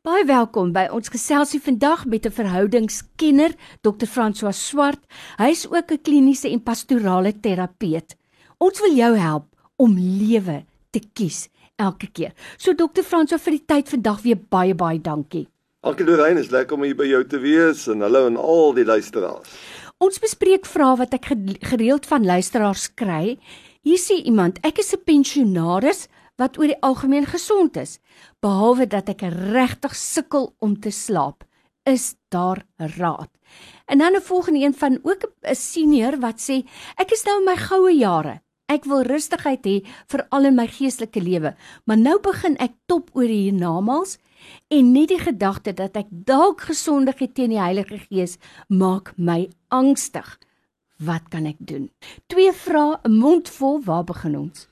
Baie welkom by ons geselsie vandag met 'n verhoudingskenner, Dr. François Swart. Hy is ook 'n kliniese en pastorale terapeut. Ons wil jou help om lewe te kies elke keer. So Dr. François vir die tyd vandag weer baie baie dankie. Dankie Lorraine, is lekker om hier by jou te wees en hallo aan al die luisteraars. Ons bespreek vrae wat ek gereeld van luisteraars kry. Hier sê iemand, ek is 'n pensionaris wat oor die algemeen gesond is, behalwe dat ek regtig sukkel om te slaap. Is daar raad? En dan 'n volgende een van ook 'n senior wat sê, ek is nou in my goue jare. Ek wil rustigheid hê vir al in my geestelike lewe, maar nou begin ek top oor hiernamaals en net die gedagte dat ek dalk gesondig het teen die Heilige Gees maak my angstig. Wat kan ek doen? Twee vrae, 'n mond vol, waar begin ons?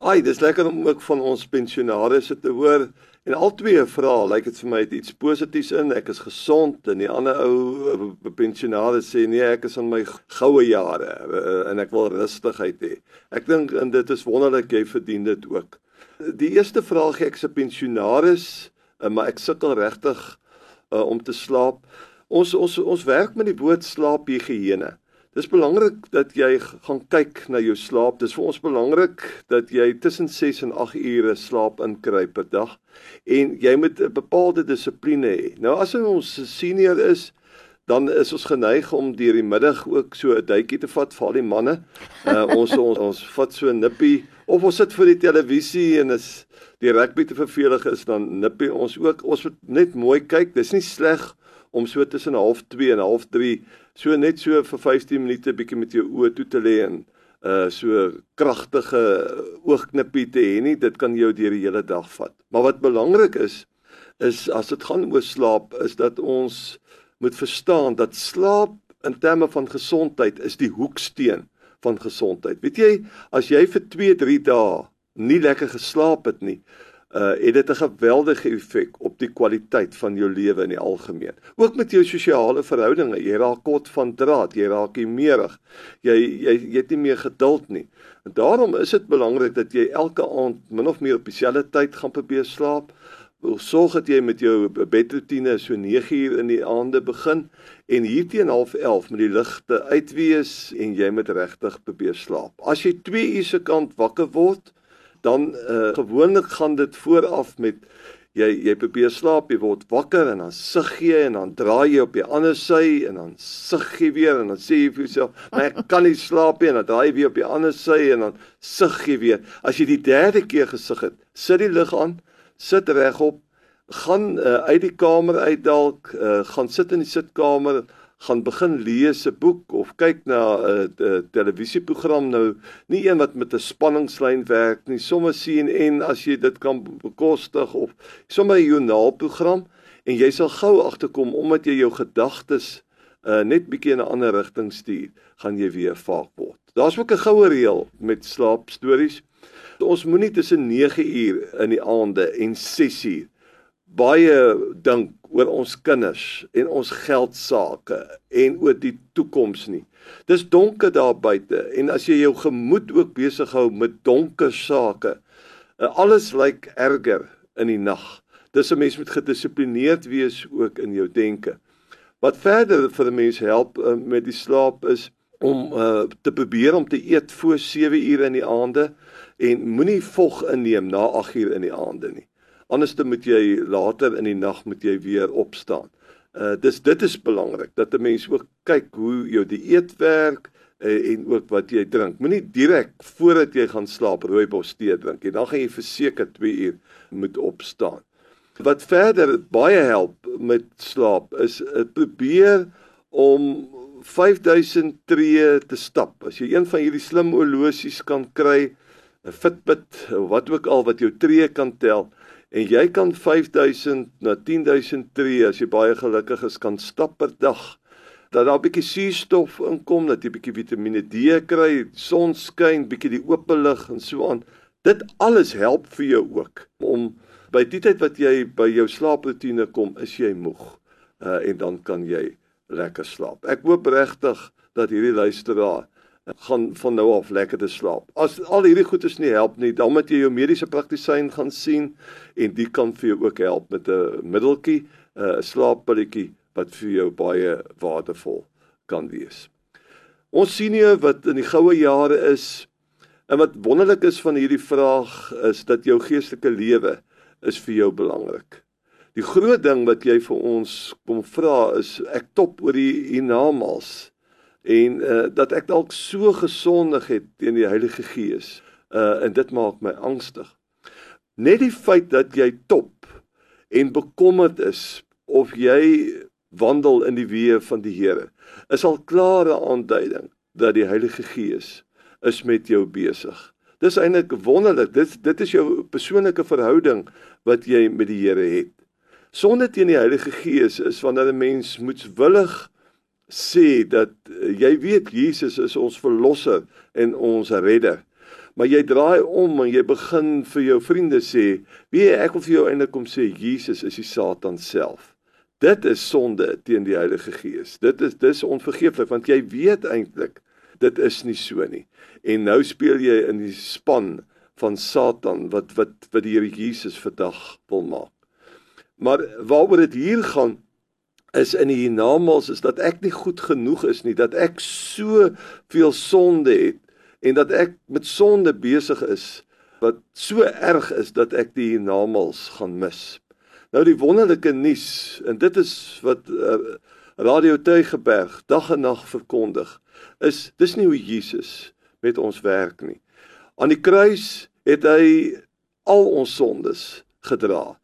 Ai, dis lekker om ook van ons pensionaars te hoor. En al twee vra, lyk dit vir my het iets positiefs in. Ek is gesond en die ander ou pensionaars sê nee, ek is in my goue jare eh, en ek wil rustigheid hê. Ek dink en dit is wonderlik jy verdien dit ook. Die eerste vraag ek se pensionaars, eh, maar ek sukkel regtig uh, om te slaap. Ons ons ons werk met die woord slaaphigiëne. Dis belangrik dat jy gaan kyk na jou slaap. Dis vir ons belangrik dat jy tussen 6 en 8 ure slaap inkry per dag en jy moet 'n bepaalde dissipline hê. Nou as ons senior is, dan is ons geneig om deur die middag ook so 'n duitjie te vat vir al die manne. Uh, ons ons ons vat so 'n nippie of ons sit voor die televisie en is die rugby te vervelig is dan nippie ons ook. Ons moet net mooi kyk. Dis nie sleg om so tussen 0.5 en 0.3 so net so vir 15 minute bietjie met jou oë toe te lê en uh so kragtige oogknippie te hê nie dit kan jou deur die hele dag vat. Maar wat belangrik is is as dit gaan oor slaap is dat ons moet verstaan dat slaap in terme van gesondheid is die hoeksteen van gesondheid. Weet jy as jy vir 2 3 dae nie lekker geslaap het nie uh het dit 'n geweldige effek op die kwaliteit van jou lewe in die algemeen. Ook met jou sosiale verhoudinge, jy raak kort van draad, jy raak meerig. Jy jy jy het nie meer geduld nie. En daarom is dit belangrik dat jy elke aand min of meer op dieselfde tyd gaan probeer slaap. Wil sorg dat jy met jou bedroetine so 9 uur in die aande begin en hier teen 11:30 moet die ligte uitwees en jy moet regtig probeer slaap. As jy 2 uur se kant wakker word, dan uh, gewoonlik gaan dit vooraf met jy jy probeer slaap, jy word wakker en dan sug jy en dan draai jy op die ander sy en dan sug jy weer en dan sê jy vir jouself, "Maar ek kan nie slaap nie." En dan draai jy weer op die ander sy en dan sug jy weer. As jy die derde keer gesug het, sit die lig aan, sit regop, gaan uh, uit die kamer uit dalk, uh, gaan sit in die sitkamer gaan begin lees 'n boek of kyk na 'n uh, televisieprogram nou. Nie een wat met 'n spanningslyn werk nie. Sommer CNN as jy dit kan bekostig of sommer 'n joernaalprogram en jy sal gou agterkom omdat jy jou gedagtes uh, net bietjie in 'n ander rigting stuur gaan jy weer vaak word. Daar's ook 'n goue reël met slaapstories. Ons moenie tussen 9 uur in die aande en 6 uur baie dink oor ons kinders en ons geld sake en oor die toekoms nie. Dis donker daar buite en as jy jou gemoed ook besig hou met donker sake, eh, alles lyk erger in die nag. Dis 'n mens moet gedissiplineerd wees ook in jou denke. Wat verder vir 'n mens help uh, met die slaap is om uh, te probeer om te eet voor 7 ure in die aande en moenie vog inneem na 8 ure in die aande nie. Anders dan moet jy later in die nag moet jy weer opstaan. Uh dis dit is belangrik dat 'n mens ook kyk hoe jou dieet werk uh, en ook wat jy drink. Moenie direk voordat jy gaan slaap rooibos tee drink nie. Dan gaan jy verseker 2 uur moet opstaan. Wat verder baie help met slaap is uh, probeer om 5000 tree te stap. As jy een van hierdie slim horlosies kan kry, 'n Fitbit, wat ook al wat jou tree kan tel, en jy kan 5000 na 10000 tree as jy baie gelukkig is kan stap per dag. Dat daar 'n bietjie suurstof inkom dat jy bietjie Vitamiene D kry son skyn bietjie die oop lig en so aan. Dit alles help vir jou ook om by die tyd wat jy by jou slaaproetine kom is jy moeg uh, en dan kan jy lekker slaap. Ek hoop regtig dat hierdie luisteraar gaan van nou af lekker te slaap. As al hierdie goedes nie help nie, dan moet jy jou mediese praktisyn gaan sien en die kan vir jou ook help met 'n middeltjie, 'n slaappilletjie wat vir jou baie waardevol kan wees. Ons sien nie wat in die goue jare is en wat wonderlik is van hierdie vraag is dat jou geestelike lewe is vir jou belangrik. Die groot ding wat jy vir ons kom vra is ek top oor die hiernamaals en uh, dat ek dalk so gesondig het teen die Heilige Gees. Uh en dit maak my angstig. Net die feit dat jy top en bekommerd is of jy wandel in die weë van die Here is al klare aanduiding dat die Heilige Gees is met jou besig. Dis eintlik wonderlik. Dit dit is jou persoonlike verhouding wat jy met die Here het. Sonde teen die Heilige Gees is wanneer 'n mens moetswillig sê dat uh, jy weet Jesus is ons verlosser en ons redder. Maar jy draai om en jy begin vir jou vriende sê, "Wie ek wil vir jou eintlik kom sê Jesus is die Satan self." Dit is sonde teen die Heilige Gees. Dit is dis onvergeeflik want jy weet eintlik dit is nie so nie. En nou speel jy in die span van Satan wat wat wat die Here Jesus vandag wil maak. Maar waaroor dit hier gaan is in die hiernamaals is dat ek nie goed genoeg is nie, dat ek so veel sonde het en dat ek met sonde besig is wat so erg is dat ek die hiernamaals gaan mis. Nou die wonderlike nuus en dit is wat uh, Radio Tuigeberg dag en nag verkondig is dis nie hoe Jesus met ons werk nie. Aan die kruis het hy al ons sondes gedra.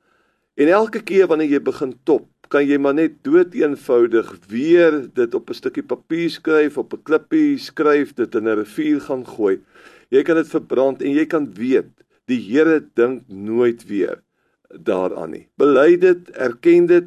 En elke keer wanneer jy begin top kan jy maar net dood eenvoudig weer dit op 'n stukkie papier skryf, op 'n klippie skryf, dit in 'n rivier gaan gooi. Jy kan dit verbrand en jy kan weet die Here dink nooit weer daaraan nie. Bely dit, erken dit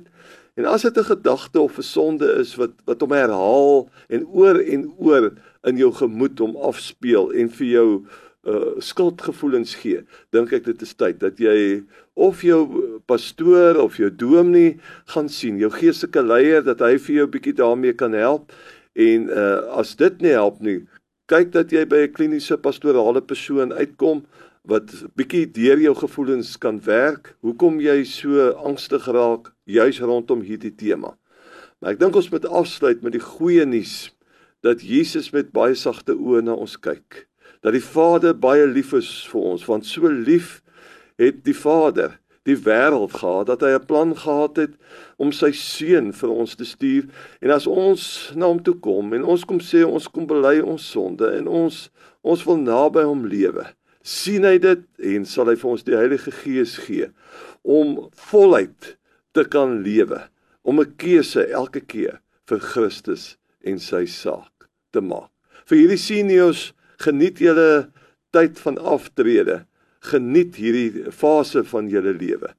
en as dit 'n gedagte of 'n sonde is wat wat hom herhaal en oor en oor in jou gemoed hom afspeel en vir jou uh, skuldgevoelens gee, dink ek dit is tyd dat jy of jou pastoor of jou dominee gaan sien, jou geestelike leier dat hy vir jou 'n bietjie daarmee kan help en uh, as dit nie help nie, kyk dat jy by 'n kliniese pastorale persoon uitkom wat bietjie deur jou gevoelens kan werk. Hoekom jy so angstig raak juis rondom hierdie tema. Maar ek dink ons moet afsluit met die goeie nuus dat Jesus met baie sagte oë na ons kyk dat die Vader baie lief is vir ons want so lief het die Vader die wêreld gehad dat hy 'n plan gehad het om sy seun vir ons te stuur en as ons na hom toe kom en ons kom sê ons kom bely ons sonde en ons ons wil naby hom lewe sien hy dit en sal hy vir ons die Heilige Gees gee om voluit te kan lewe om 'n keuse elke keer vir Christus en sy saak te maak vir hierdie seniors geniet julle tyd van aftrede. Geniet hierdie fase van julle lewe.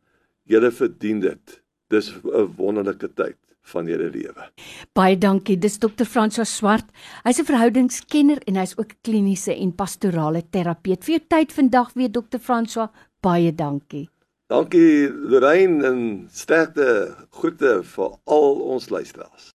Julle verdien dit. Dis 'n wonderlike tyd van julle lewe. Baie dankie. Dis Dr. François Swart. Hy's 'n verhoudingskenner en hy's ook kliniese en pastorale terapeut. Vir jou tyd vandag weer Dr. François. Baie dankie. Dankie Lorraine en sterkte groete vir al ons luisteraars.